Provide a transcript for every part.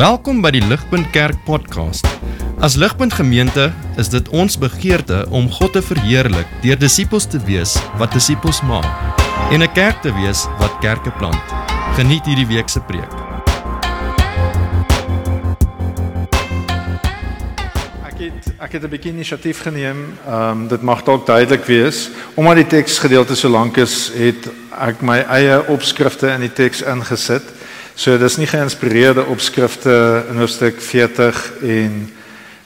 Welkom by die Ligpunt Kerk podcast. As Ligpunt Gemeente is dit ons begeerte om God te verheerlik deur disippels te wees wat disippels maak en 'n kerk te wees wat kerke plant. Geniet hierdie week se preek. Ek het ek het 'n bietjie inisiatief geneem. Ehm um, dit mag dalk duidelik wees. Omdat die teksgedeelte so lank is, het ek my eie opskrifte in die teks ingesit. So dis nie geïnspireerde opskrifte in hoofstuk 40 en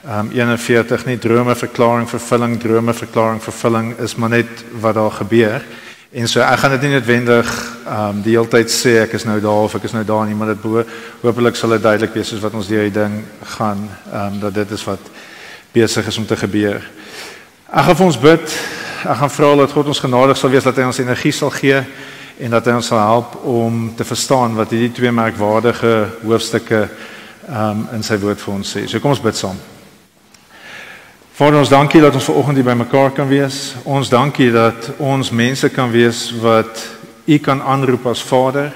ehm um, 41 nie drome verklaring vervulling drome verklaring vervulling is maar net wat daar gebeur. En so ek gaan dit nie noodwendig ehm um, die hele tyd sê ek is nou daar of ek is nou daar nie, maar dit hopelik sal dit duidelik wees soos wat ons deur die ding gaan ehm um, dat dit is wat besig is om te gebeur. Ek gaan vir ons bid. Ek gaan vra dat God ons genadig sal wees dat hy ons energie sal gee en dat hy ons sal help om te verstaan wat hierdie twee merkwaardige hoofstukke um, in sy woord vir ons sê. So kom ons bid saam. Vader ons dankie dat ons ver oggend hier bymekaar kan wees. Ons dankie dat ons mense kan wees wat U kan aanroep as Vader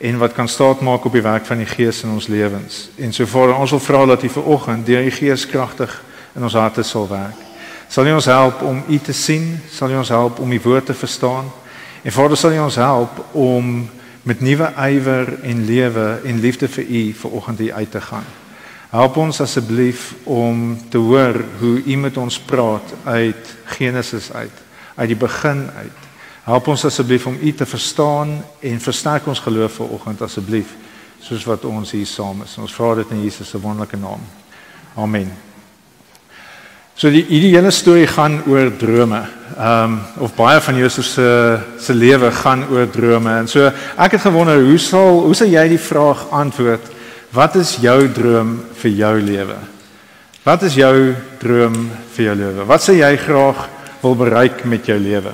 en wat kan staatmaak op die werk van die Gees in ons lewens. En so Vader, ons wil vra dat U ver oggend deur U Gees kragtig in ons harte sal werk. Sal U ons help om U te sien? Sal U ons help om U woord te verstaan? En Vader, sal U ons help om met nuwe ywer en lewe en liefde vir U ver oggend hier uit te gaan. Help ons asseblief om te hoor hoe U met ons praat uit Genesis uit, uit die begin uit. Help ons asseblief om U te verstaan en versterk ons geloof vanoggend asseblief soos wat ons hier saam is. Ons vra dit in Jesus se wonderlike naam. Amen. So die ideale storie gaan oor drome. Ehm um, of baie van Josef se se lewe gaan oor drome. En so ek het gewonder hoe sal hoe sal jy die vraag antwoord Wat is jou droom vir jou lewe? Wat is jou droom vir jou lewe? Wat sê jy graag wil bereik met jou lewe?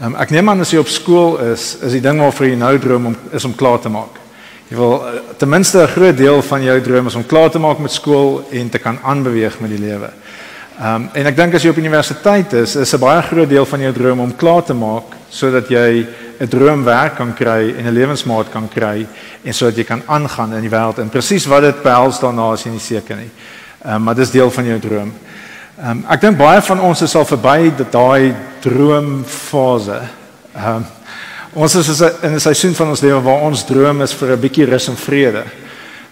Um, ek neem aan as jy op skool is, is die ding waarvoor jy nou droom om is om klaar te maak. Jy wil uh, ten minste 'n groot deel van jou droom is om klaar te maak met skool en te kan aanbeweeg met die lewe. Ehm um, en ek dink as jy op universiteit is, is 'n baie groot deel van jou droom om klaar te maak sodat jy 'n droomwerk kan kry en 'n lewensmaat kan kry en sodat jy kan aangaan in die wêreld en presies wat dit behels daarna is jy nie seker nie. Ehm um, maar dis deel van jou droom. Ehm um, ek dink baie van ons is al verby daai droomfase. Ehm um, ons is in 'n seisoen van ons lewe waar ons droom is vir 'n bietjie rus en vrede.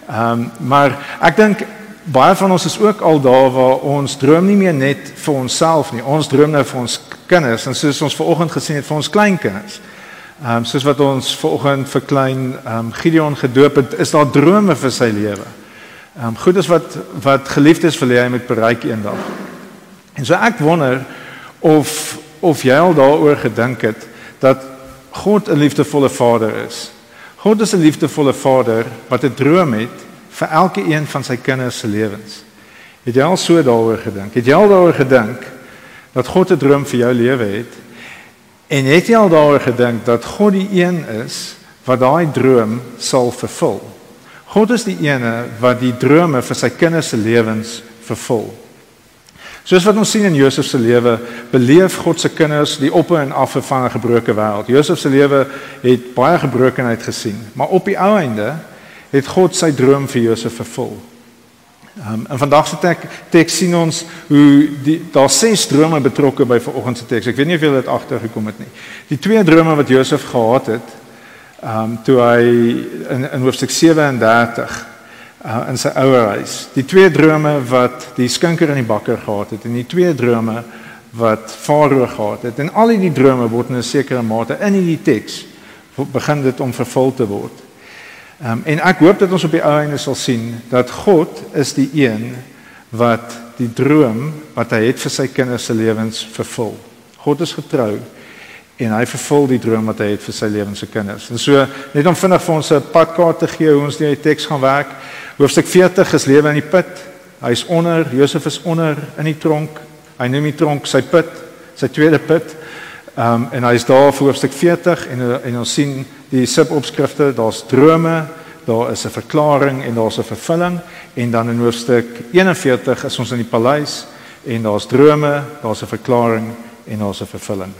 Ehm um, maar ek dink baie van ons is ook al daar waar ons droom nie meer net vir onsself nie. Ons droom nou vir ons kinders en soos ons vanoggend gesien het vir ons kleinkinders. Ehm um, soos wat ons vanoggend vir klein ehm um, Gideon gedoop het, is daar drome vir sy lewe. Ehm um, goed is wat wat geliefdes wil hê hy moet bereik eendag. En so ek wonder of of jy al daaroor gedink het dat God 'n liefdevolle Vader is. God is 'n liefdevolle Vader wat 'n droom het vir elke een van sy kinders se lewens. Het jy al so daaroor gedink? Het jy al daaroor gedink dat God 'n droom vir jou lewe het? En het jy al daaroor gedink dat God die een is wat daai droom sal vervul? God is die ene wat die drome vir sy kinders se lewens vervul. Soos wat ons sien in Josef se lewe, beleef God se kinders die op en af van 'n gebroke wêreld. Josef se lewe het baie gebrokenheid gesien, maar op die ou einde het God sy droom vir Josef vervul. Um, en vandag se tek teks sien ons hoe die daar ses drome betrokke by vanoggend se teks. Ek weet nie of julle dit agtergekom het nie. Die twee drome wat Josef gehad het, ehm um, toe hy in in hoofstuk 37 uh, in sy ouer huis. Die twee drome wat die skinker in die bakker gehad het en die twee drome wat Farao gehad het. En al hierdie drome word in 'n sekere mate in hierdie teks begin dit om vervul te word. Um, en ek hoop dat ons op die ou einde sal sien dat God is die een wat die droom wat hy het vir sy kinders se lewens vervul. God is getrou en hy vervul die droom wat hy het vir sy lewens se kinders. En so net om vinnig vir ons 'n padkaart te gee hoe ons die teks gaan werk. Hoofstuk 40 is lewe in die put. Hy's onder, Josef is onder in die tronk. Hy noem die tronk sy put, sy tweede put. Ehm um, en hy's daar vir hoofstuk 40 en en ons sien die subopskrifte, daar's drome, daar is 'n verklaring en daar's 'n vervulling en dan in hoofstuk 41 is ons in die paleis en daar's drome, daar's 'n verklaring en daar's 'n vervulling.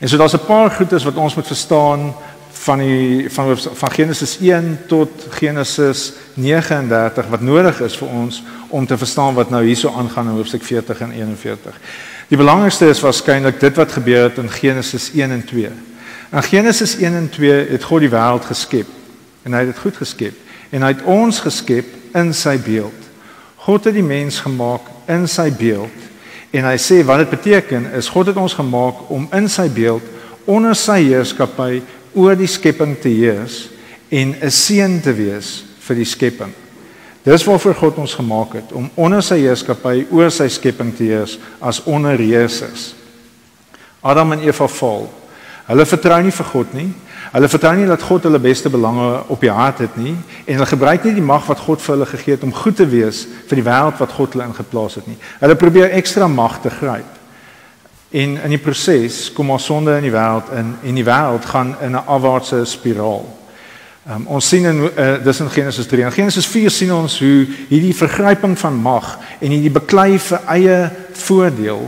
En so daar's 'n paar goedes wat ons moet verstaan van die van van Genesis 1 tot Genesis 39 wat nodig is vir ons om te verstaan wat nou hierso aangaan in hoofstuk 40 en 41. Die belangrikste is waarskynlik dit wat gebeur het in Genesis 1 en 2. In Genesis 1 en 2 het God die wêreld geskep en hy het dit goed geskep en hy het ons geskep in sy beeld. God het die mens gemaak in sy beeld en hy sê wat dit beteken is God het ons gemaak om in sy beeld onder sy heerskappy oor die skepping te heers en 'n seën te wees vir die skepping. Dis waarvoor God ons gemaak het om onder sy heerskappy oor sy skepping te heers as onderheersers. Adam en Eva val. Hulle vertrou nie vir God nie. Hulle vertrou nie dat God hulle beste belange op die hart het nie en hulle gebruik nie die mag wat God vir hulle gegee het om goed te wees vir die wêreld wat God hulle ingeplaas het nie. Hulle probeer ekstra mag te gryp. En in die proses kom ons sonde in die wêreld in en die wêreld gaan in 'n afwaartse spiraal. Um, ons sien in uh, dis in Genesis 3. In Genesis 4 sien ons hoe hierdie vergryping van mag en hierdie beklei vir eie voordeel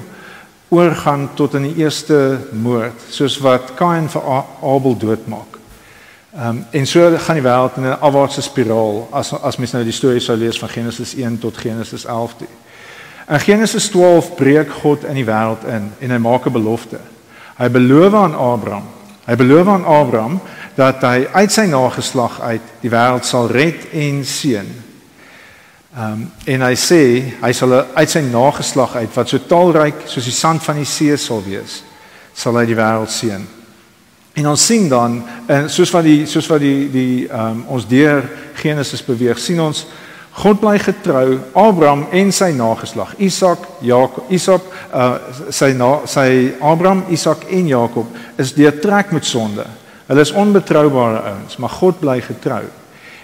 oorgaan tot in die eerste moord, soos wat Kain vir Abel doodmaak. Ehm um, en so gaan die wêreld in 'n afwaartse spiraal as as mens nou die storie sou lees van Genesis 1 tot Genesis 11. Toe. In Genesis 12 breek God in die wêreld in en hy maak 'n belofte. Hy beloof aan Abraham. Hy beloof aan Abraham dat hy uit sy nageslag uit die wêreld sal red en seën. Ehm um, en hy sê hy sal uit sy nageslag uit wat so talryk soos die sand van die see sal wees, sal hy die wêreld seën. En ons sien dan en soos wat die soos wat die die ehm um, ons deur Genesis beweeg, sien ons God bly getrou Abraham en sy nageslag Isak, Jakob, Isak, uh, sy na, sy Abraham, Isak en Jakob is deurtrek met sonde. Hulle is onbetroubare ouens, maar God bly getrou.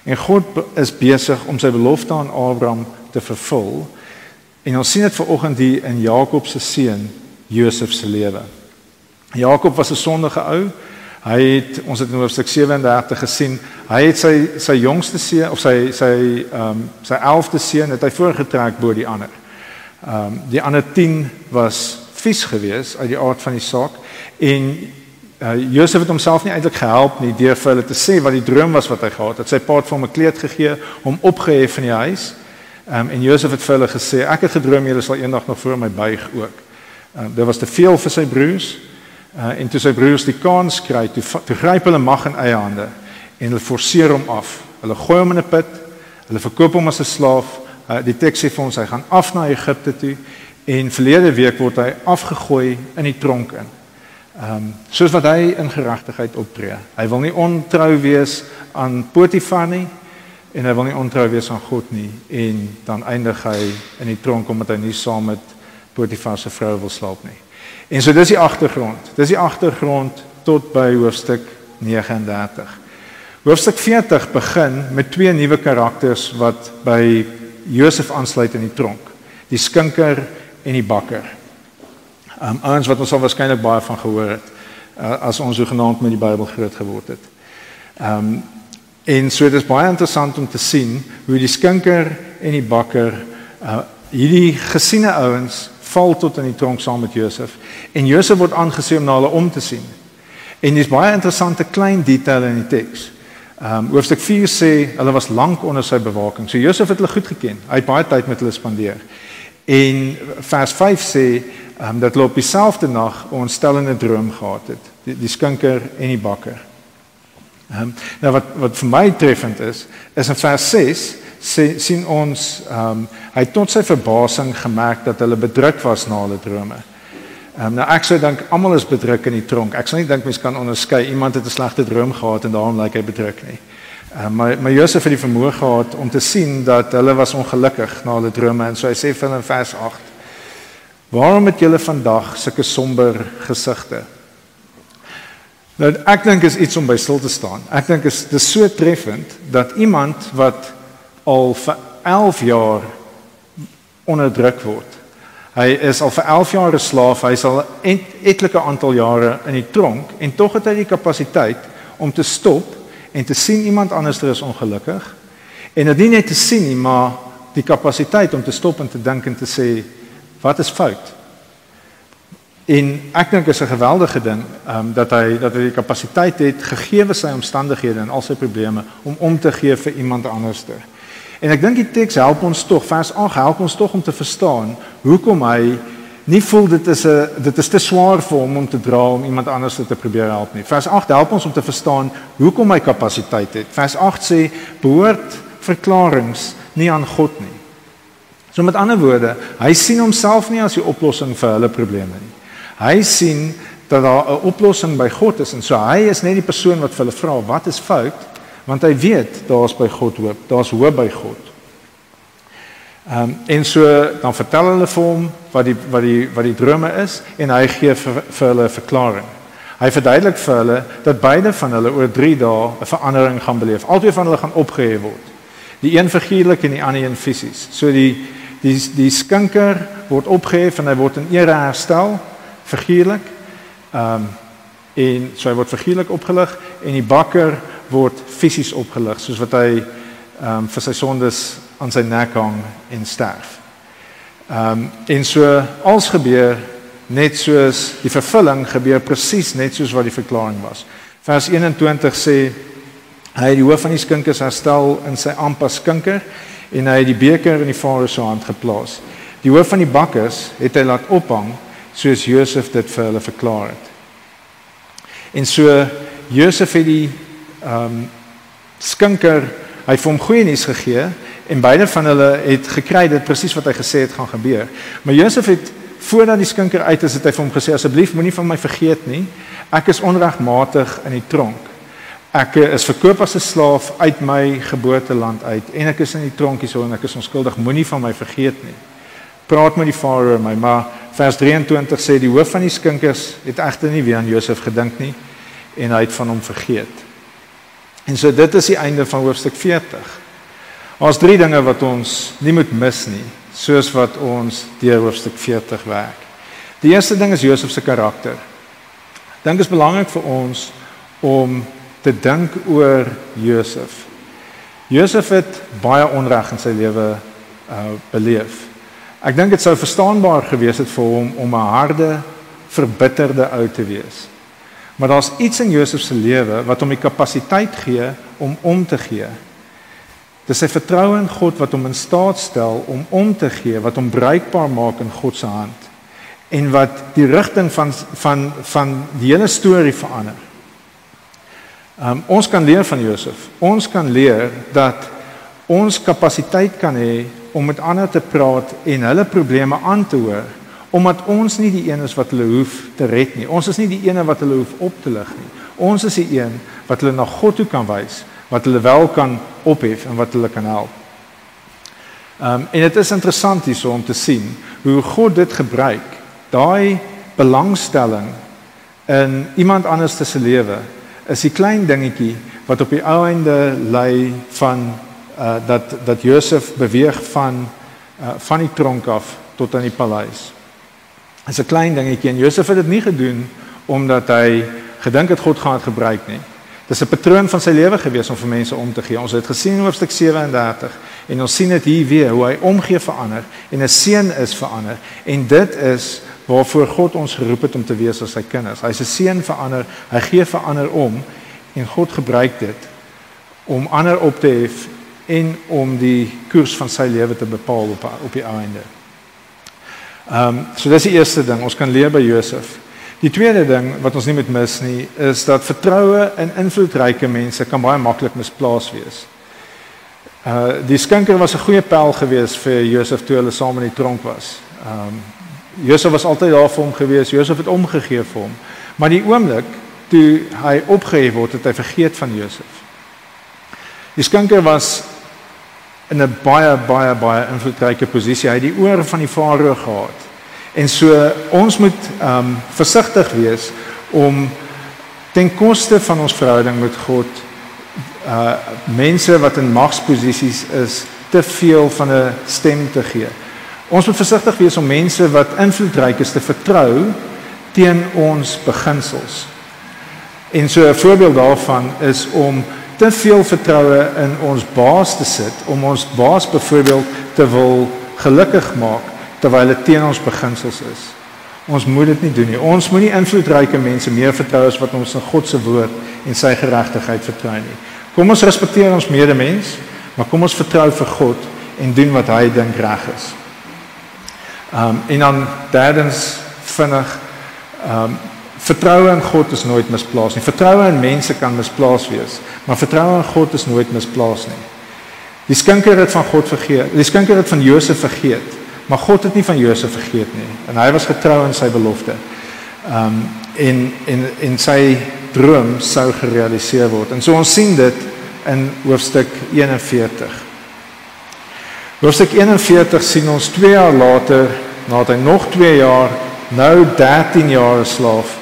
En God is besig om sy belofte aan Abraham te vervul. En ons sien dit vanoggend hier in Jakob se seun Josef se lewe. Jakob was 'n sondige ou. Hy het ons het in hoofstuk 37 gesien, hy het sy sy jongste seun of sy sy ehm um, sy 11de seun het hy voorgetrek bo die ander. Ehm um, die ander 10 was vies geweest uit die aard van die saak en uh, Josef het homself nie eintlik gehelp nie deur vir hulle te sê wat die droom was wat hy gehad het. Sy pa het vir hom 'n kleed gegee om opgehef in die huis. Um, en Josef het vir hulle gesê ek het gedroom julle sal eendag nog voor my buig ook. Um, dit was te veel vir sy broers. Uh, en toe sy broers die kans kry, toe, toe gryp hulle mag in eie hande en hulle forceer hom af. Hulle gooi hom in 'n put. Hulle verkoop hom as 'n slaaf. Uh, die teks sê vir ons hy gaan af na Egipte toe en verlede week word hy afgegooi in die tronk in. Ehm um, soos wat hy in geregtigheid optree. Hy wil nie ontrou wees aan Potifar nie en hy wil nie ontrou wees aan God nie en dan eindig hy in die tronk omdat hy nie saam met Potifar se vrou wil slaap nie. En so dis die agtergrond. Dis die agtergrond tot by hoofstuk 39. Hoofstuk 40 begin met twee nuwe karakters wat by Josef aansluit in die tronk. Die skinker en die bakker. Um ouens wat ons al waarskynlik baie van gehoor het uh, as ons genaamd met die Bybel groot geword het. Um en so dit is baie interessant om te sien hoe die skinker en die bakker uh, hierdie gesiene ouens val tot in die tronk saam met Josef en Josef word aangesien om na hulle om te sien. En dis baie interessante klein detail in die teks. Ehm um, hoofstuk 4 sê hulle was lank onder sy bewaking. So Josef het hulle goed geken. Hy het baie tyd met hulle spandeer. En vers 5 sê um, dat hulle op dieselfde nag 'n ontstellende droom gehad het. Die, die skinker en die bakker. Ehm um, nou wat wat vir my treffend is, is in vers 6 sê sien ons ehm um, hy het tot sy verbasing gemerk dat hulle bedruk was na hulle drome. Um, nou ek sou dink almal is bedruk in die tronk. Ek sou nie dink mense kan onderskei iemand het 'n slegte droom gehad en daarom lyk hy bedruk nie. Ehm um, maar maar Josef het die vermoë gehad om te sien dat hulle was ongelukkig na hulle drome en so hy sê vir hulle in vers 8: "Waarom het julle vandag sulke somber gesigte?" Nou ek dink is iets om by stil te staan. Ek dink is dis so treffend dat iemand wat al vir 11 jaar onderdruk word. Hy is al vir 11 jaar 'n slaaf. Hy is al et, etlike aantal jare in die tronk en tog het hy die kapasiteit om te stop en te sien iemand anders is ongelukkig. En dit nie net te sien nie, maar die kapasiteit om te stop en te dink en te sê wat is fout? En ek dink is 'n geweldige ding, ehm um, dat hy dat hy die kapasiteit het gegee sy omstandighede en al sy probleme om om te gee vir iemand anderste. En ek dink die teks help ons tog, vers 8 help ons tog om te verstaan hoekom hy nie voel dit is 'n dit is te swaar vir hom om te dra om iemand anders te probeer help nie. Vers 8 help ons om te verstaan hoekom hy kapasiteit het. Vers 8 sê behoort verklaringe nie aan God nie. So met ander woorde, hy sien homself nie as die oplossing vir hulle probleme nie. Hy sien dat daar 'n oplossing by God is en so hy is net die persoon wat vir hulle vra wat is fout want hy weet daar's by God hoop. Daar's hoop by God. Ehm um, en so dan vertel hulle vir hom wat die wat die wat die drome is en hy gee vir, vir hulle 'n verklaring. Hy verduidelik vir hulle dat beide van hulle oor 3 dae 'n verandering gaan beleef. Albei van hulle gaan opgehef word. Die een figuurlik en die ander een fisies. So die die die skinker word opgehef en hy word in ere herstel figuurlik. Ehm um, en so hy word figuurlik opgelig en die bakker word fisies opgelig soos wat hy ehm um, vir sy sondes aan sy nek hang en sterf. Ehm um, en so als gebeur net soos die vervulling gebeur presies net soos wat die verklaring was. Vers 21 sê hy het die hoof van die skinkers herstel in sy amper skinker en hy het die beker in die farao se hand geplaas. Die hoof van die bakkers het hy laat ophang soos Josef dit vir hulle verklaar het. En so Josef het die ehm um, skinker hy het hom goeie nuus gegee en beide van hulle het gekry dit presies wat hy gesê het gaan gebeur. Maar Josef het voordat die skinker uit is, het hy vir hom gesê asseblief moenie van my vergeet nie. Ek is onregmatig in die tronk. Ek is verkoop as 'n slaaf uit my geboorteland uit en ek is in die tronkie so en ek is onskuldig. Moenie van my vergeet nie. Praat met die farao my, maar vers 23 sê die hoof van die skinkers het egter nie weer aan Josef gedink nie en hy het van hom vergeet. En so dit is die einde van hoofstuk 40. Ons drie dinge wat ons nie moet mis nie, soos wat ons deur hoofstuk 40 werk. Die eerste ding is Josef se karakter. Dink is belangrik vir ons om te dink oor Josef. Josef het baie onreg in sy lewe uh beleef. Ek dink dit sou verstaanbaar gewees het vir hom om 'n harde, verbitterde ou te wees. Maar daar's iets in Josef se lewe wat hom die kapasiteit gee om om te gee Dis sy vertroue in God wat hom in staat stel om om te gee, wat hom bruikbaar maak in God se hand en wat die rigting van van van die hele storie verander. Um, ons kan leer van Josef. Ons kan leer dat ons kapasiteit kan hê om met ander te praat en hulle probleme aan te hoor omdat ons nie die een is wat hulle hoef te red nie. Ons is nie die een wat hulle hoef op te lig nie. Ons is die een wat hulle na God toe kan wys wat hulle wel kan ophef en wat hulle kan help. Ehm um, en dit is interessant hierso om te sien hoe God dit gebruik. Daai belangstelling in iemand anders se lewe is 'n klein dingetjie wat op die ou einde lei van uh dat dat Josef beweeg van uh van die tronk af tot aan die paleis. Dit is 'n klein dingetjie en Josef het dit nie gedoen omdat hy gedink het God gaan dit gebruik nie. Dis 'n patroon van sy lewe gewees om vir mense om te gee. Ons het gesien in hoofstuk 37 en ons sien dit hier weer hoe hy omgee vir ander en 'n seun is vir ander. En dit is waarvoor God ons geroep het om te wees as sy kinders. Hy's 'n seun vir ander. Hy gee vir ander om en God gebruik dit om ander op te hef en om die koers van sy lewe te bepaal op op die einde. Ehm um, so dis die eerste ding. Ons kan leer by Josef. Die tweede ding wat ons nie moet mis nie, is dat vertroue in invloedryke mense kan baie maklik misplaas wees. Uh die skinker was 'n goeie pel gewees vir Josef toe hulle saam in die tronk was. Um Josef was altyd daar vir hom gewees. Josef het omgegee vir hom. Maar die oomblik toe hy opgehef word, het hy vergeet van Josef. Die skinker was in 'n baie baie baie invloedryke posisie. Hy het die oor van die farao gehad. En so ons moet ehm um, versigtig wees om ten koste van ons verhouding met God uh mense wat in magsposisies is te veel van 'n stem te gee. Ons moet versigtig wees om mense wat invloedryk is te vertrou teen ons beginsels. En so 'n voorbeeld daarvan is om te veel vertroue in ons baas te sit om ons baas byvoorbeeld te wil gelukkig maak terwyl dit teen ons beginsels is. Ons moet dit nie doen nie. Ons moenie invloedryke mense meer vertrou as wat ons in God se woord en sy geregtigheid vertrou nie. Kom ons respekteer ons medemens, maar kom ons vertrou vir God en doen wat hy dink reg is. Um en dan derdens vinnig um vertroue in God is nooit misplaas nie. Vertroue in mense kan misplaas wees, maar vertroue in God is nooit misplaas nie. Die skinker het van God vergeet. Die skinker het van Josef vergeet. Maar God het nie van Josef vergeet nie en hy was getrou aan sy belofte. Um en en en sy droom sou gerealiseer word. En so ons sien dit in hoofstuk 41. Hoofstuk 41 sien ons 2 jaar later, nadat hy nog 2 jaar, nou 13 jaar slaaf,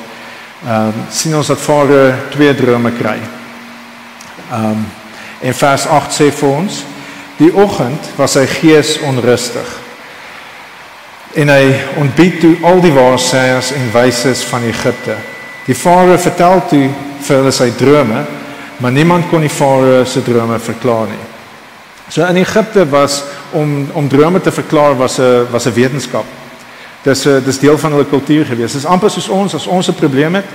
um sien ons dat Farao twee drome kry. Um in vers 8 sê vir ons: Die oggend was sy gees onrustig en hy ontbied toe al die waarsêers en wyses van Egipte. Die farao vertel toe vir hulle sy drome, maar niemand kon die farao se drome verklaar nie. So in Egipte was om om drome te verklaar was 'n was 'n wetenskap. Dis 'n dis deel van hulle kultuur gewees. Dis amper soos ons as ons 'n probleem het,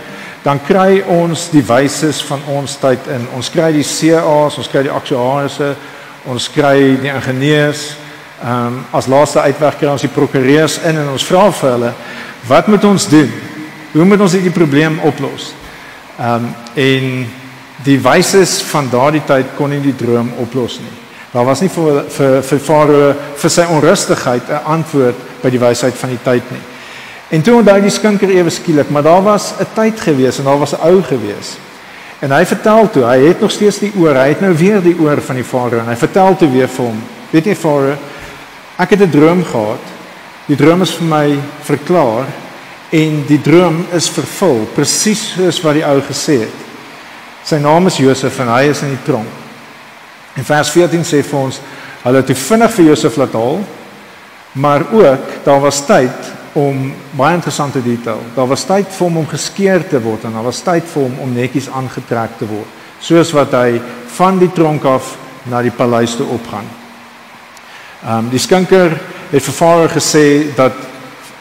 dan kry ons die wyses van ons tyd in. Ons kry die CA's, ons kry die aktuariërs, ons kry die ingenieurs, Ehm um, as laaste uitweg kry ons die prokureurs in en ons vra vir hulle, wat moet ons doen? Hoe moet ons hierdie probleem oplos? Ehm um, en die wyses van daardie tyd kon nie die droom oplos nie. Daar was nie vir vir vir Farao vir sy onrustigheid 'n antwoord by die wysheid van die tyd nie. En toe onthou die skinker ewe skielik, maar daar was 'n tyd gewees en daar was 'n ou gewees. En hy vertel toe, hy het nog steeds die oor, hy het nou weer die oor van die Farao en hy vertel toe weer vir hom, weet jy Farao, Ek het 'n droom gehad. Die droom is vir my verklaar en die droom is vervul presies soos wat die ou gesê het. Sy naam is Josef en hy is in die tronk. En vers 14 sê vir ons hulle het te vinnig vir Josef laat haal, maar ook daar was tyd om baie interessante detail. Daar was tyd vir hom om geskeer te word en daar was tyd vir hom om netjies aangetrek te word, soos wat hy van die tronk af na die paleis toe opgaan. Ehm um, die skinker het vir Farao gesê dat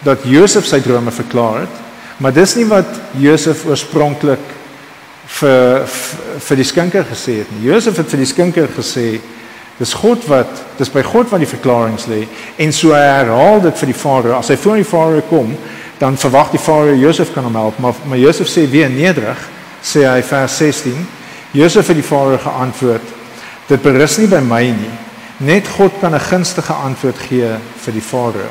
dat Josef sy drome verklaar het, maar dis nie wat Josef oorspronklik vir vir die skinker gesê het nie. Josef het vir die skinker gesê dis God wat dis by God wat die verklaring lê en so herhaal dit vir die Farao. As hy voor die Farao kom, dan verwag die Farao Josef kan hom help, maar maar Josef sê weer nederig, sê hy vers 16. Josef het die Farao geantwoord: Dit berus nie by my nie Net God kan 'n gunstige antwoord gee vir die Farao.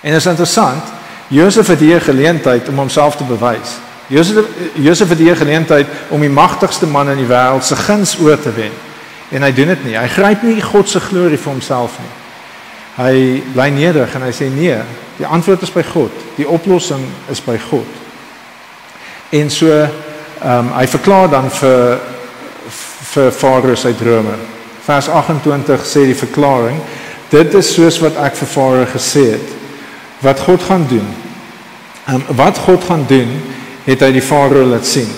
En dit is interessant, Josef het hier geleentheid om homself te bewys. Josef Josef het hier geleentheid om die magtigste man in die wêreld se guns oor te wen. En hy doen dit nie. Hy gryp nie God se glorie vir homself nie. Hy bly nederig en hy sê nee, die antwoord is by God. Die oplossing is by God. En so ehm um, hy verklaar dan vir vir Farao sy drome vers 28 sê die verklaring dit is soos wat ek vir Farao gesê het wat God gaan doen. Um, wat God gaan doen het hy die Farao laat sien.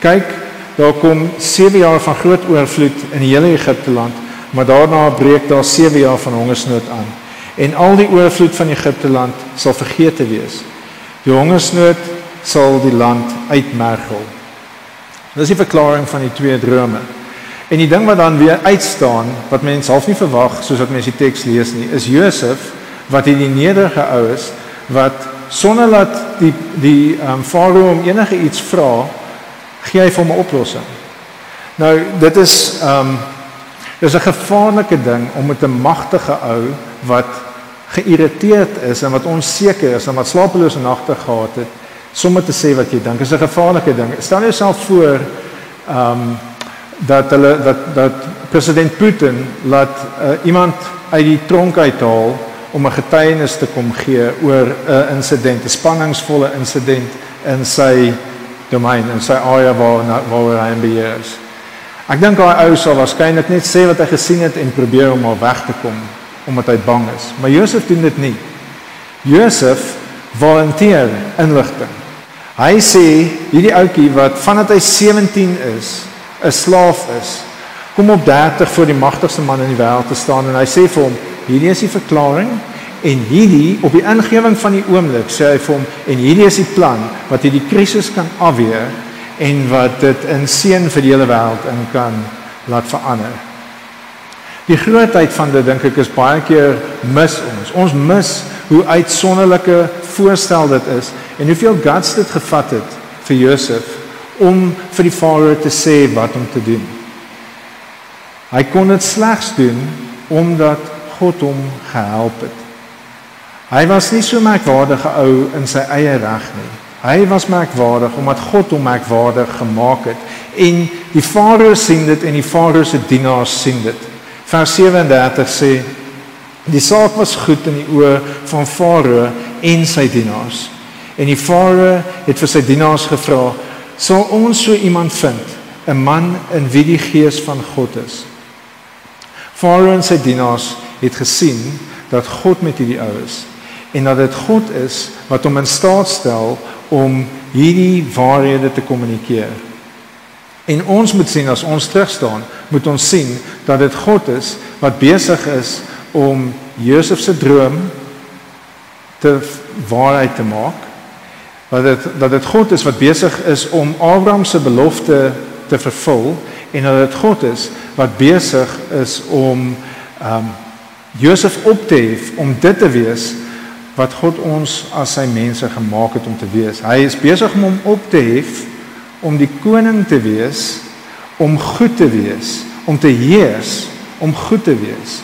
Kyk daar kom 7 jaar van groot oorvloed in die hele Egipte land maar daarna breek daar 7 jaar van hongersnood aan. En al die oorvloed van Egipte land sal vergete wees. Die hongersnood sal die land uitmergel. Dis die verklaring van die twee drome En die ding wat dan weer uitstaan wat mense half nie verwag soos wat mense die teks lees nie, is Josef wat hierdie nederige ou is wat sonder dat die die ehm um, farao om enige iets vra, gee hy hom 'n oplossing. Nou dit is ehm um, dis 'n gevaarlike ding om met 'n magtige ou wat geïrriteerd is en wat onseker is en wat slapelose nagte gehad het, sommer te sê wat jy dink. Dit is 'n gevaarlike ding. Stel jouself voor ehm um, dat hulle dat dat president Putin laat uh, iemand uit die tronk uithaal om 'n getuienis te kom gee oor 'n uh, insident, 'n spanningsvolle insident in sy domein en sy area waar waar hy beheer is. Ek dink daai ou sal waarskynlik net sê wat hy gesien het en probeer om al weg te kom omdat hy bang is. Maar Josef doen dit nie. Josef volunteer inligting. Hy sê hierdie ouetjie wat vandat hy 17 is 'n slaaf is, kom op 30 voor die magtigste man in die wêreld te staan en hy sê vir hom: "Hierdie is die verklaring En hierdie op die ingewing van die oomblik sê hy vir hom en hierdie is die plan wat hierdie krisis kan afweer en wat dit in seën vir die hele wêreld in kan laat verander. Die grootheid van dit dink ek is baie keer mis ons. Ons mis hoe uitsonderlike voorstel dit is en hoeveel guts dit gevat het vir Josef om vir die farao te sê wat om te doen. Hy kon dit slegs doen omdat God hom gehelp het. Hy was nie so merkwaardige ou in sy eie reg nie. Hy was merkwaardig omdat God hom merkwaardig gemaak het en die Farao sien dit en die Farao se dienaars sien dit. Vers 37 sê die saak was goed in die oë van Farao en sy dienaars. En die Farao het vir sy dienaars gevra: "Sal ons so iemand vind, 'n man in wie die gees van God is?" Farao en sy dienaars het gesien dat God met hierdie ou is en dat dit God is wat hom in staat stel om hierdie waarhede te kommunikeer. En ons moet sien as ons terug staan, moet ons sien dat dit God is wat besig is om Josef se droom te waarheid te maak. Dat dit dat dit God is wat besig is om Abraham se belofte te vervul en dat dit God is wat besig is om ehm um, Josef op te hef om dit te wees wat God ons as sy mense gemaak het om te wees. Hy is besig om hom op te hef om die koning te wees, om goed te wees, om te heers, om goed te wees.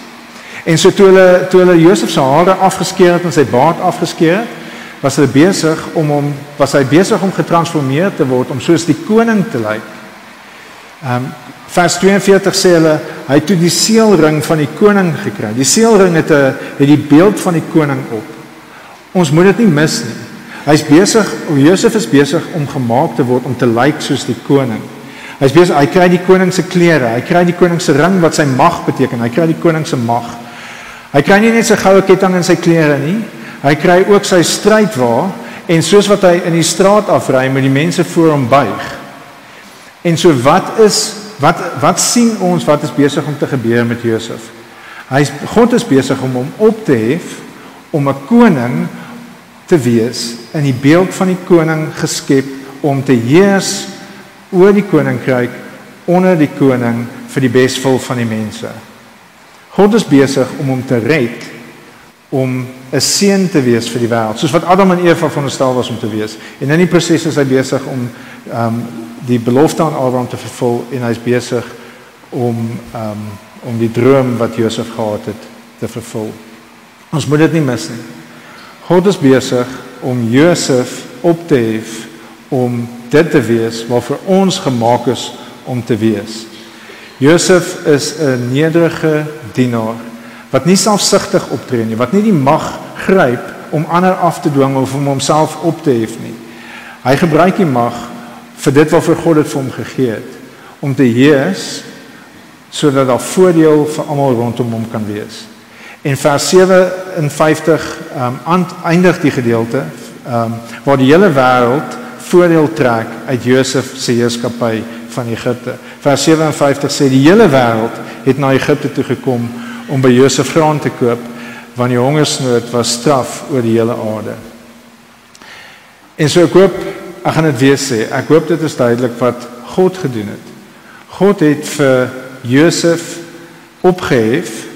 En so toe hulle toe hulle Josef se hare afgeskeer het en sy baard afgeskeer het, was hulle besig om hom was hy besig om getransformeer te word om soos die koning te lyk. Ehm um, vers 42 sê hulle hy het toe die seelring van die koning gekry. Die seelring het 'n het die beeld van die koning op. Ons moet dit nie mis nie. Hy's besig, Josef is besig om gemaak te word om te lyk soos die koning. Hy's besig, hy kry die koning se klere, hy kry die koning se ring wat sy mag beteken. Hy kry die koning se mag. Hy kry nie net sy goue ketting in sy klere nie. Hy kry ook sy strydwa en soos wat hy in die straat afry met die mense voor hom buig. En so wat is wat wat sien ons wat is besig om te gebeur met Josef? Hy's God is besig om hom op te hef om 'n koning te wees in die beeld van die koning geskep om te heers oor die koninkryk onder die koning vir die beswil van die mense. God is besig om hom te red om 'n seën te wees vir die wêreld, soos wat Adam en Eva veronderstel was om te wees. En in die proses is hy besig om ehm um, die belofte aan Abraham te vervul en hy's besig om ehm um, om die droom wat Josef gehad het te vervul. Ons moet dit nie mis nie. God is besig om Josef op te hef om dit te wees waarvoor ons gemaak is om te wees. Josef is 'n nederige dienaar wat nie selfsugtig optree nie, wat nie die mag gryp om ander af te dwing of om homself op te hef nie. Hy gebruik die mag vir dit waarvoor God dit vir hom gegee het om te heers sodat daar voordeel vir almal rondom hom kan wees. En vers 57 ehm um, eindig die gedeelte ehm um, waar die hele wêreld voordeel trek uit Josef se heerskappy van Egipte. Vers 57 sê die hele wêreld het na Egipte toe gekom om by Josef graan te koop want die hongersnood was straf oor die hele aarde. En so ek hoop ek gaan dit weer sê. Ek hoop dit is duidelik wat God gedoen het. God het vir Josef opgehef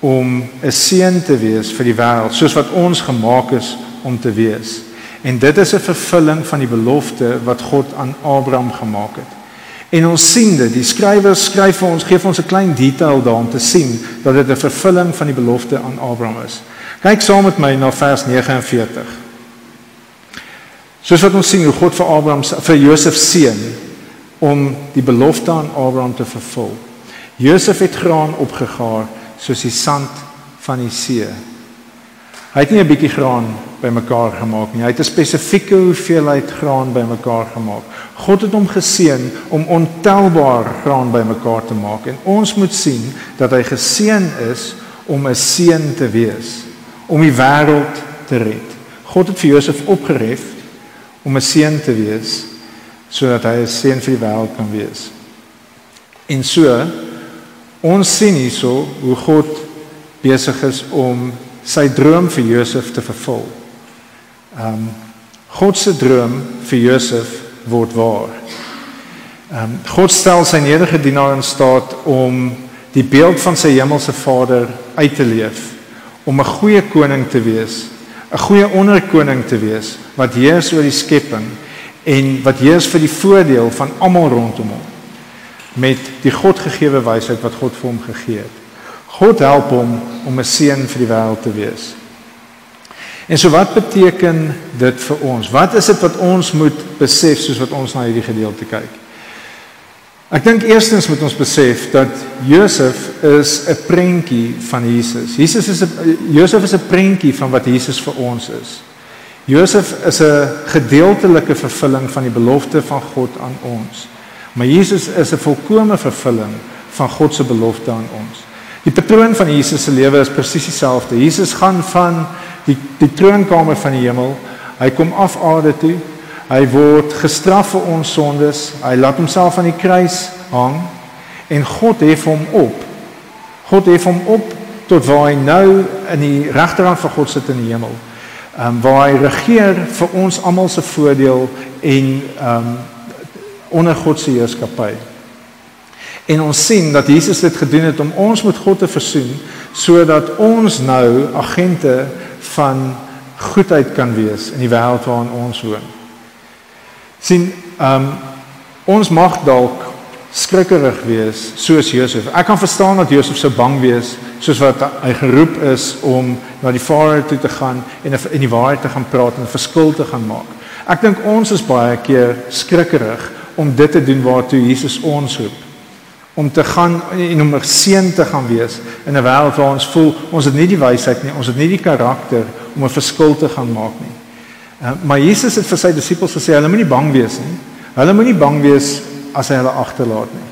om 'n seën te wees vir die wêreld soos wat ons gemaak is om te wees. En dit is 'n vervulling van die belofte wat God aan Abraham gemaak het. En ons sien dit, die skrywers skryf vir ons, gee vir ons 'n klein detail daarom te sien dat dit 'n vervulling van die belofte aan Abraham is. Kyk saam met my na vers 49. Soos wat ons sien hoe God vir Abraham vir Josef seën om die belofte aan Abraham te vervul. Josef het graan opgegaar soos die sand van die see. Hy het nie 'n bietjie graan bymekaar gemaak nie. Hy het 'n spesifieke hoeveelheid graan bymekaar gemaak. God het hom geseën om ontelbaar graan bymekaar te maak en ons moet sien dat hy geseën is om 'n seën te wees, om die wêreld te red. God het vir Josef opgeref om 'n seën te wees sodat hy 'n seën vir die wêreld kan wees. En so Ons sien hierso hoe God besig is om sy droom vir Josef te vervul. Ehm um, God se droom vir Josef word waar. Ehm um, God stel sy nederige dienaar in staat om die beeld van sy hemelse Vader uit te leef, om 'n goeie koning te wees, 'n goeie onderkoning te wees wat heers oor die skepping en wat heers vir die voordeel van almal rondom hom met die Godgegewe wysheid wat God vir hom gegee het. God help hom om 'n seën vir die wêreld te wees. En so wat beteken dit vir ons? Wat is dit wat ons moet besef soos wat ons na hierdie gedeelte kyk? Ek dink eerstens moet ons besef dat Josef is 'n prentjie van Jesus. Jesus is 'n Josef is 'n prentjie van wat Jesus vir ons is. Josef is 'n gedeeltelike vervulling van die belofte van God aan ons. Maar Jesus is 'n volkomme vervulling van God se belofte aan ons. Die patroon van Jesus se lewe is presies dieselfde. Jesus gaan van die die troonkamer van die hemel. Hy kom af aarde toe. Hy word gestraf vir ons sondes. Hy laat homself aan die kruis hang en God hef hom op. God hef hom op tot waar hy nou in die regterhand van God sit in die hemel. Ehm um, waar hy regeer vir ons almal se voordeel en ehm um, onder God se heerskappy. En ons sien dat Jesus dit gedoen het om ons met God te versoen sodat ons nou agente van goedheid kan wees in die wêreld waarin ons woon. sien, ehm um, ons mag dalk skrikkerig wees soos Josef. Ek kan verstaan dat Josef so bang wees soos wat hy geroep is om na die Farao toe te gaan en in die waarheid te gaan praat en 'n verskil te gaan maak. Ek dink ons is baie keer skrikkerig om dit te doen waartoe Jesus ons roep om te gaan en om 'n seën te gaan wees in 'n wêreld waar ons voel ons het nie die wysheid nie, ons het nie die karakter om 'n verskil te gaan maak nie. Uh, maar Jesus het vir sy disippels gesê hulle moenie bang wees nie. Hulle moenie bang wees as hy hulle agterlaat nie.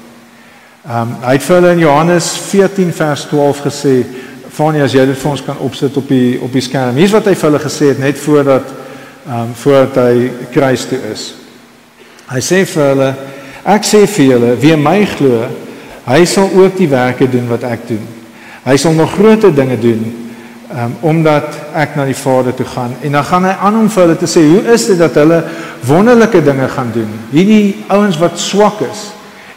Ehm um, hy het vir hulle in Johannes 14 vers 12 gesê, "Fanie, as jy dit vir ons kan opsit op die op die skerm." Hier's wat hy vir hulle gesê het net voordat ehm um, voordat hy kruis toe is. Hy sê vir hulle, "Ek sê vir julle, wie my glo, Hy sal ook die werke doen wat ek doen. Hy sal nog groter dinge doen um, omdat ek na die Vader toe gaan en dan gaan hy aan om vir hulle te sê hoe is dit dat hulle wonderlike dinge gaan doen. Hierdie ouens wat swak is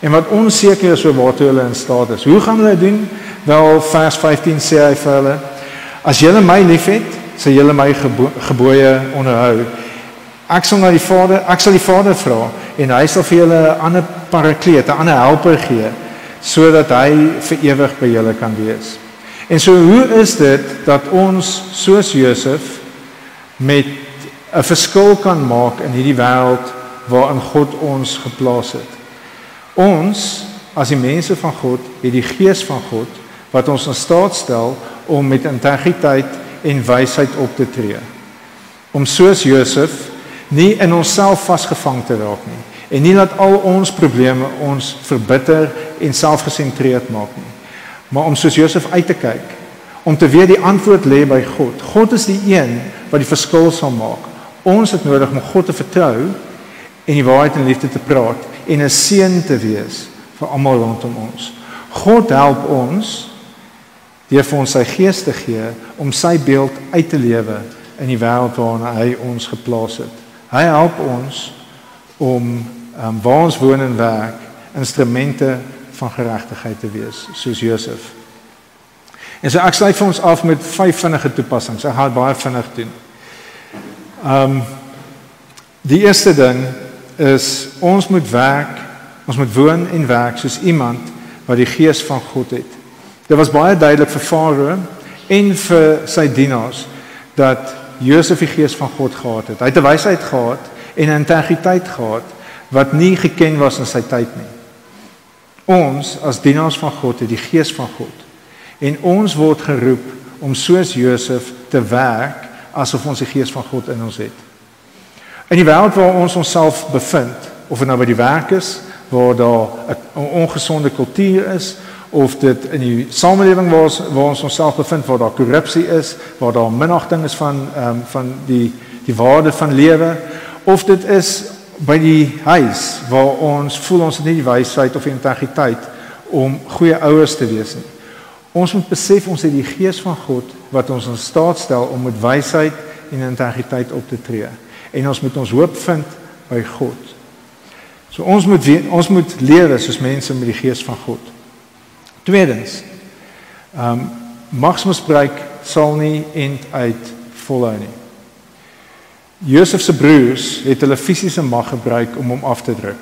en wat onseker is oor waartoe hulle in staat is. Hoe gaan hulle doen? Wel vers 15 sê hy vir hulle as julle my liefhet, sal julle my gebo gebooie onderhou. Ek sal na die Vader, ek sal die Vader vra en hy sal vir julle 'n ander parakleet, 'n ander helper gee sodat hy vir ewig by julle kan wees. En so hoe is dit dat ons soos Josef met 'n verskil kan maak in hierdie wêreld waarin God ons geplaas het? Ons as die mense van God het die gees van God wat ons in staat stel om met integriteit en wysheid op te tree. Om soos Josef nie in onsself vasgevang te raak nie en nie laat al ons probleme ons verbitter en selfgesentreerd maak nie. Maar om soos Josef uit te kyk, om te weet die antwoord lê by God. God is die een wat die verskil sal maak. Ons het nodig om God te vertrou en die waarheid in liefde te praat en 'n seën te wees vir almal rondom ons. God help ons deur vir ons sy gees te gee om sy beeld uit te lewe in die wêreld waarin hy ons geplaas het. Hy help ons om um, waar ons woon en werk instrumente van geregtigheid te wees soos Josef. En so ek sluit vir ons af met vyf vinnige toepassings. Ek gaan baie vinnig doen. Ehm um, die eerste ding is ons moet werk, ons moet woon en werk soos iemand wat die gees van God het. Dit was baie duidelik vir Farao en vir sy dienaars dat Josef die gees van God gehad het. Hy het 'n wysheid gehad en 'n integriteit gehad wat nie geken was in sy tyd nie. Ons as dienaars van God het die gees van God en ons word geroep om soos Josef te werk asof ons die gees van God in ons het. In die wêreld waar ons onsself bevind, of dit nou by die werk is waar daar 'n ongesonde kultuur is of dit in die samelewing waar ons waar ons onsself bevind waar daar korrupsie is, waar daar minagting is van ehm um, van die die waarde van lewe of dit is by die huis waar ons voel ons het nie die wysheid of integriteit om goeie ouers te wees nie. Ons moet besef ons het die gees van God wat ons in staat stel om met wysheid en integriteit op te tree. En ons moet ons hoop vind by God. So ons moet ons moet lewe soos mense met die gees van God. Tweedens. Ehm um, magsmisbruik sal nie end uit volhou nie. Josef se broers het hulle fisiese mag gebruik om hom af te druk.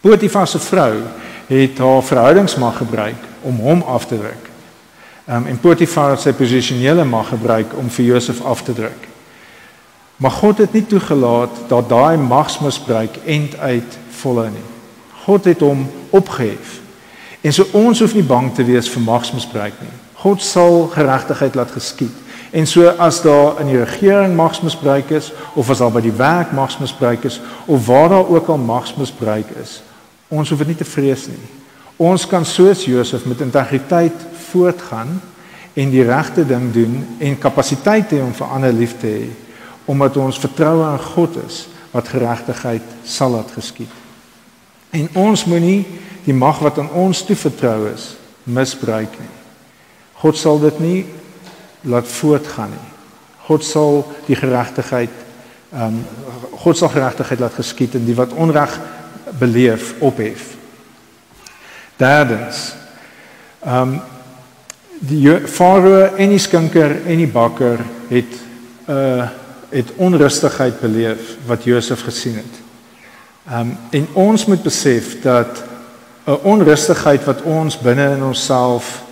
Potifar se vrou het haar verhoudingsmag gebruik om hom af te druk. Um, en Potifar het sy posisionele mag gebruik om vir Josef af te druk. Maar God het nie toegelaat dat daai magsmisbruik end uit volhou nie. God het hom opgehef. En so ons hoef nie bang te wees vir magsmisbruik nie. God sal geregtigheid laat geskied. En so as daar in die regering magsmisbruik is of as daar by die werk magsmisbruik is of waar daar ook al magsmisbruik is, ons hoef dit nie te vrees nie. Ons kan soos Josef met integriteit voortgaan en die regte ding doen en kapasiteit hê om vir ander lief te hê omdat ons vertroue aan God is wat geregtigheid sal laat geskied. En ons moenie die mag wat aan ons toevertrou is misbruik nie. God sal dit nie laat voortgaan nie. God sal die geregtigheid ehm um, God sal geregtigheid laat geskied en die wat onreg beleef ophef. Derdens. Ehm um, die farao en die skinker en die bakker het uh het onrustigheid beleef wat Josef gesien het. Ehm um, en ons moet besef dat 'n onrustigheid wat ons binne in onsself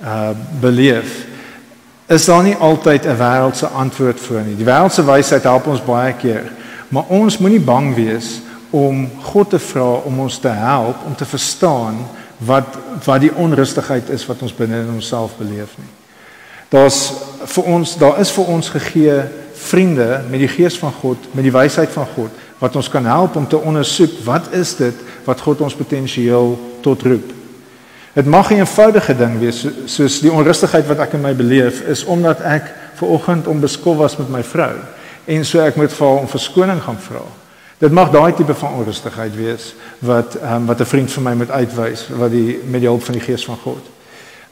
uh beleef is daar nie altyd 'n wêreldse antwoord vir nie. Die wêreldse wysheid help ons baie keer, maar ons moenie bang wees om God te vra om ons te help om te verstaan wat wat die onrustigheid is wat ons binne in onsself beleef nie. Daar's vir ons daar is vir ons gegee vriende met die gees van God, met die wysheid van God wat ons kan help om te ondersoek wat is dit wat God ons potensieel tot roep. Dit mag 'n eenvoudige ding wees soos die onrustigheid wat ek in my beleef is omdat ek ver oggend onbeskof was met my vrou en so ek moet vir haar om verskoning gaan vra. Dit mag daai tipe van onrustigheid wees wat um, wat 'n vriend van my moet uitwys wat die met die hulp van die gees van God.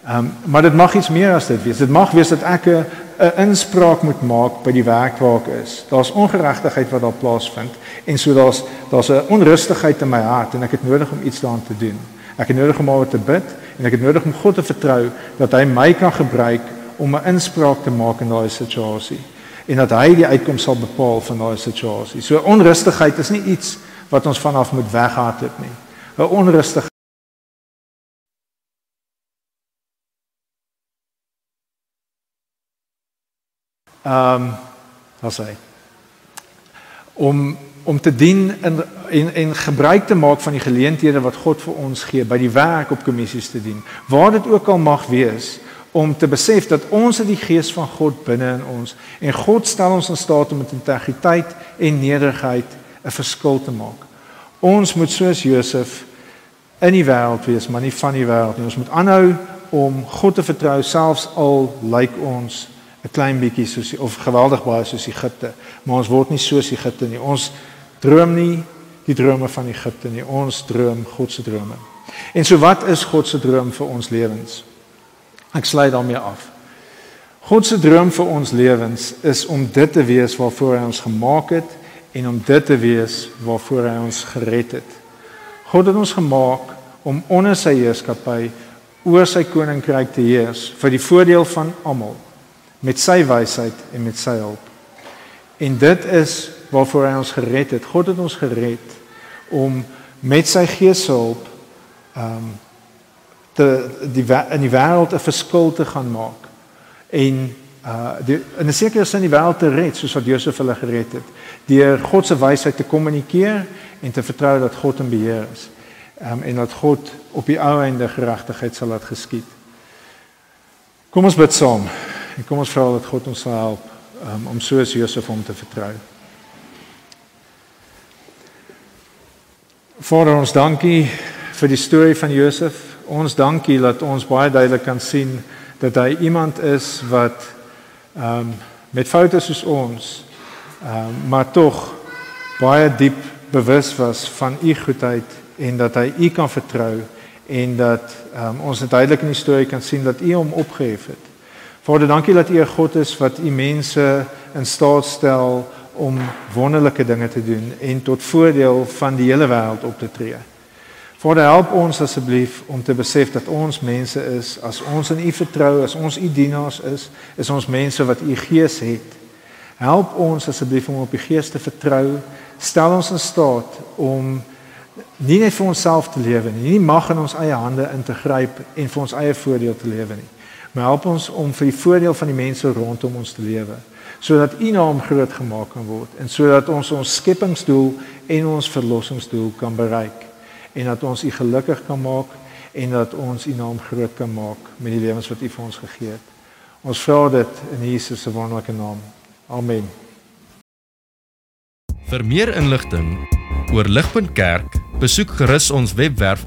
Ehm um, maar dit mag iets meer as dit wees. Dit mag wees dat ek 'n 'n inspraak moet maak by die werk waar ek is. Daar's ongeregtigheid wat daar plaasvind en so daar's daar's 'n onrustigheid in my hart en ek het nodig om iets daaraan te doen. Ek het nodig om oor te bid en ek het nodig om God te vertrou dat hy my kan gebruik om 'n inspraak te maak in daai situasie en dat hy die uitkom sal bepaal van daai situasie. So onrustigheid is nie iets wat ons vanaf moet weghardloop nie. 'n Onrustigheid Ehm um, wat sê om om te dien in en en gebruik te maak van die geleenthede wat God vir ons gee by die werk op kommissies te dien. Waar dit ook al mag wees om te besef dat ons het die gees van God binne in ons en God stel ons in staat om met integriteit en nederigheid 'n verskil te maak. Ons moet soos Josef in die wêreld wees, maar nie van die wêreld nie. Ons moet aanhou om God te vertrou selfs al lyk ons 'n klein bietjie soos of geweldig baie soos Egipte, maar ons word nie soos Egipte nie. Ons droom nie die drome van Egipte nie. Ons droom God se drome. En so wat is God se droom vir ons lewens? Ek sluit daarmee af. God se droom vir ons lewens is om dit te wees waarvoor hy ons gemaak het en om dit te wees waarvoor hy ons gered het. God het ons gemaak om onder sy heerskappy oor sy koninkryk te heers vir die voordeel van almal met sy wysheid en met sy hulp. En dit is waarvoor hy ons gered het. God het ons gered om met sy gees se hulp ehm um, te die in die wêreld 'n verskil te gaan maak en uh die in 'n sekere sin die wêreld te red soos wat Josef hulle gered het deur God se wysheid te kommunikeer en te vertrou dat God in beheer is. Um, en dat God op die ou einde geregtigheid sal laat geskied. Kom ons bid saam. En kom ons vra dat God ons sal help um, om soos Josef om te vertrou. Vader ons dankie vir die storie van Josef. Ons dankie dat ons baie duidelik kan sien dat hy iemand is wat ehm um, met foute soos ons ehm um, maar tog baie diep bewus was van u goedheid en dat hy u kan vertrou en dat um, ons duidelik in die storie kan sien dat u hom opgehef het. Vader, dankie dat U 'n God is wat U mense in staat stel om wonderlike dinge te doen en tot voordeel van die hele wêreld op te tree. Vader, help ons asseblief om te besef dat ons mense is, as ons in U vertrou, as ons U dienaars is, is ons mense wat U Gees het. Help ons asseblief om op U Gees te vertrou. Stel ons in staat om nie net vir onsself te lewe nie, nie mag in ons eie hande in te gryp en vir ons eie voordeel te lewe nie. Maar help ons om vir die voordeel van die mense rondom ons te lewe sodat U naam groot gemaak kan word en sodat ons ons skepingsdoel en ons verlossingsdoel kan bereik en dat ons U gelukkig kan maak en dat ons U naam groot kan maak met die lewens wat U vir ons gegee het. Ons vra dit in Jesus se wonderlike naam. Amen. Vir meer inligting oor Ligpunt besoek gerus ons webwerf